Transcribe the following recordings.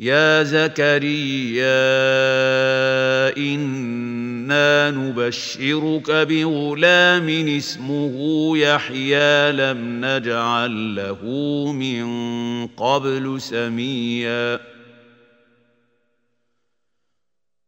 يا زكريا أنا نبشرك بغلام اسمه يحيى لم نجعل له من قبل سميا.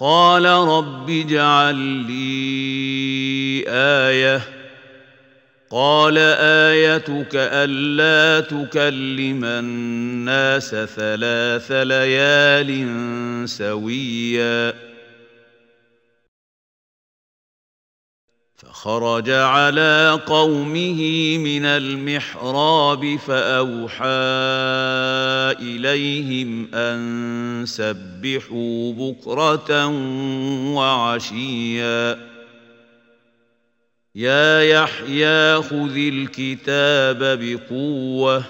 قال رب اجعل لي آية. قال آيتك ألا تكلم الناس ثلاث ليال سويا. فخرج على قومه من المحراب فأوحى إليهم أن سبحوا بكرة وعشيا. يا يحيى خذ الكتاب بقوة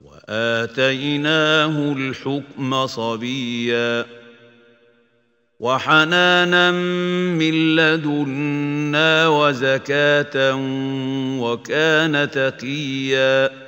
وآتيناه الحكم صبيا. وحنانا من لدنا وزكاة وكان تقيا.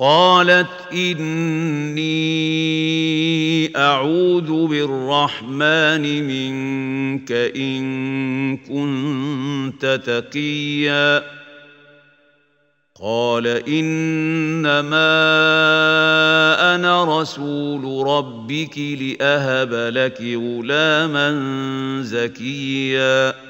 قالت إني أعوذ بالرحمن منك إن كنت تقيا. قال إنما أنا رسول ربك لأهب لك غلاما زكيا.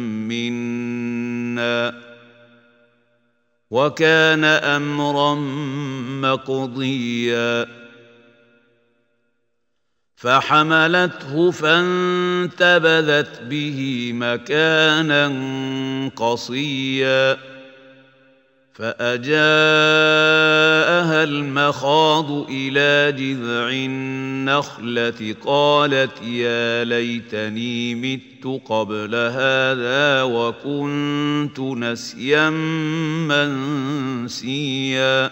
منا وكان أمرا مقضيا فحملته فانتبذت به مكانا قصيا فأجاءها المخاض إلى جذع النخلة قالت يا ليتني مت قبل هذا وكنت نسيا منسيا.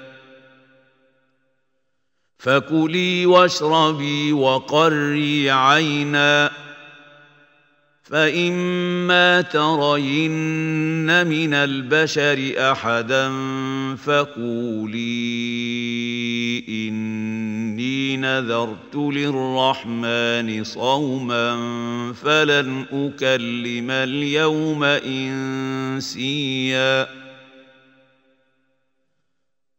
فكلي واشربي وقري عينا فإما ترين من البشر أحدا فقولي إني نذرت للرحمن صوما فلن أكلم اليوم إنسيا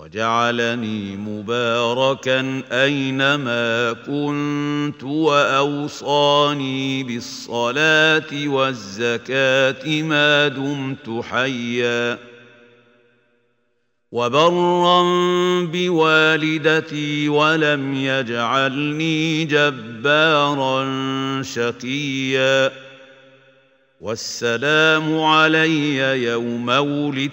وجعلني مباركا أينما كنت وأوصاني بالصلاة والزكاة ما دمت حيا. وبرا بوالدتي ولم يجعلني جبارا شقيا. والسلام علي يوم ولدت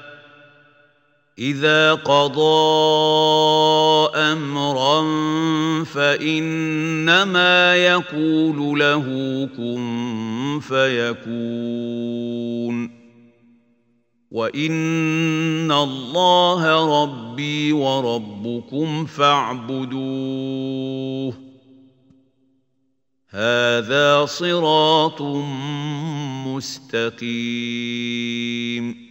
إذا قضى أمرا فإنما يقول له كن فيكون. وإن الله ربي وربكم فاعبدوه. هذا صراط مستقيم.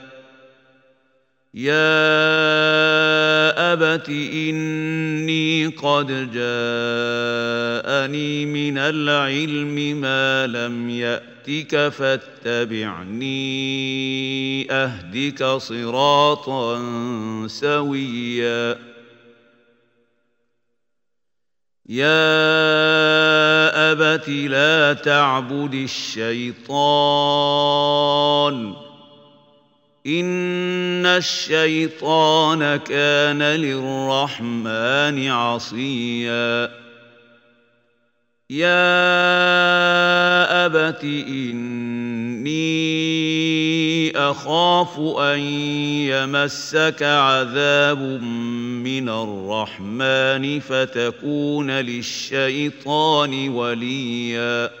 يا أبت إني قد جاءني من العلم ما لم يأتك فاتبعني أهدك صراطا سويا يا أبت لا تعبد الشيطان إن الشيطان كان للرحمن عصيا. يا أبت إني أخاف أن يمسك عذاب من الرحمن فتكون للشيطان ولياً.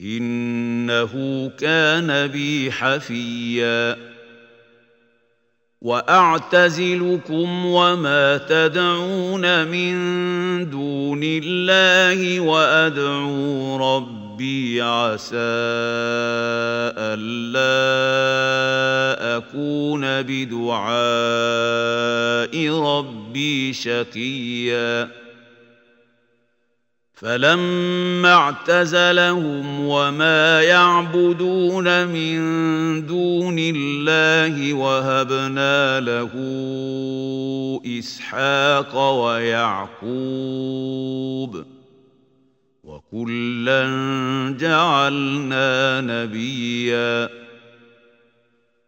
إنه كان بي حفيا. وأعتزلكم وما تدعون من دون الله وأدعو ربي عسى ألا أكون بدعاء ربي شقيا. فلما اعتزلهم وما يعبدون من دون الله وهبنا له إسحاق ويعقوب وكلا جعلنا نبيا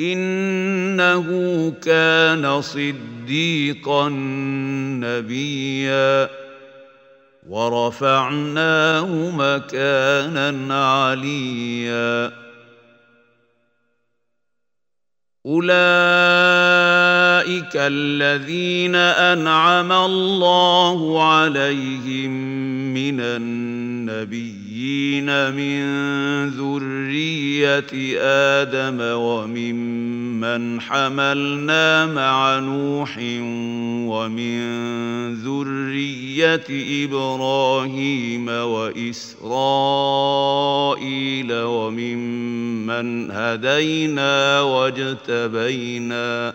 إنه كان صديقا نبيا. ورفعناه مكانا عليا. أولئك الذين أنعم الله عليهم من النبي النبيين من ذرية آدم وممن حملنا مع نوح ومن ذرية إبراهيم وإسرائيل وممن هدينا واجتبينا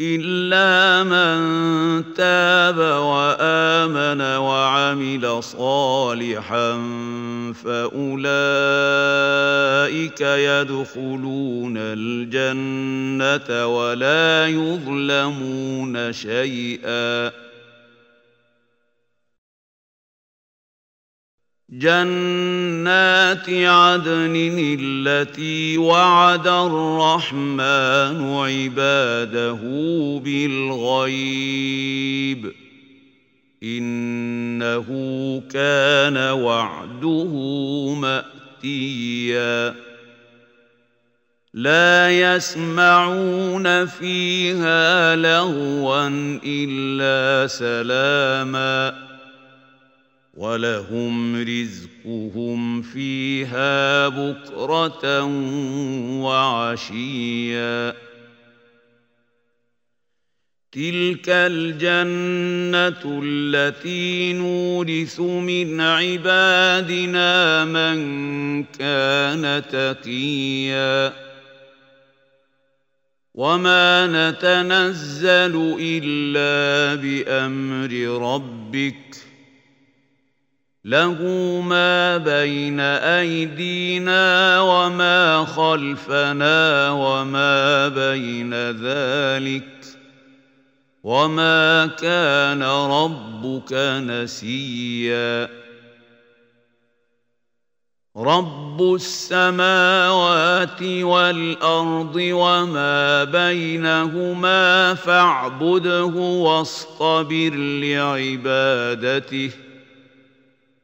إلا من تاب وآمن وعمل صالحا فأولئك يدخلون الجنة ولا يظلمون شيئا. جنات عدن التي وعد الرحمن عباده بالغيب. إنه كان وعده مأتيا. لا يسمعون فيها لغوا إلا سلاما. ولهم رزقهم فيها بكرة وعشيا. تلك الجنة التي نورث من عبادنا من كان تقيا. وما نتنزل إلا بأمر ربك له ما بين أيدينا وما خلفنا وما بين ذلك وما كان ربك نسيا. رب السماوات والأرض وما بينهما فاعبده واصطبر لعبادته.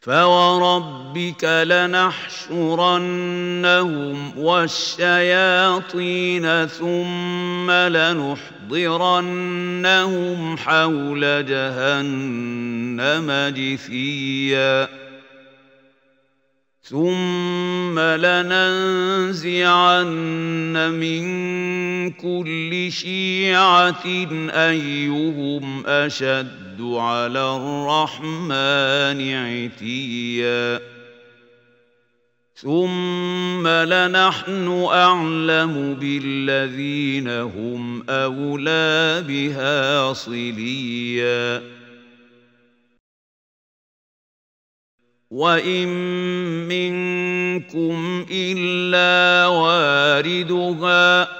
فوربك لنحشرنهم والشياطين ثم لنحضرنهم حول جهنم جثيا ثم لننزعن من كل شيعه ايهم اشد على الرحمن عتيا. ثم لنحن أعلم بالذين هم أولى بها صليا. وإن منكم إلا واردها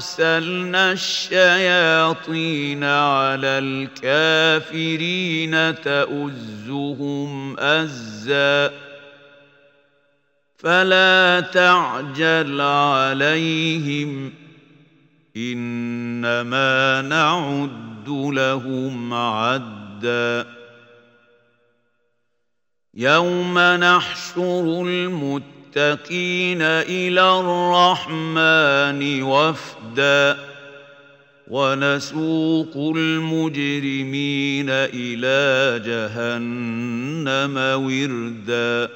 أرسلنا الشياطين على الكافرين تؤزهم أزا. فلا تعجل عليهم إنما نعد لهم عدًّا. يوم نحشر المتقين إلى الرحمن وفدا ونسوق المجرمين إلى جهنم وردا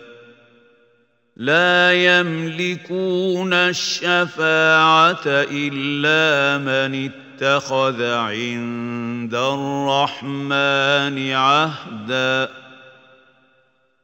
لا يملكون الشفاعة إلا من اتخذ عند الرحمن عهدا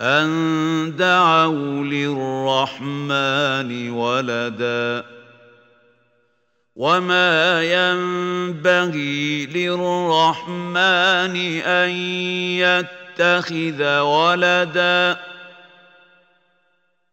أن دعوا للرحمن ولدا وما ينبغي للرحمن أن يتخذ ولداً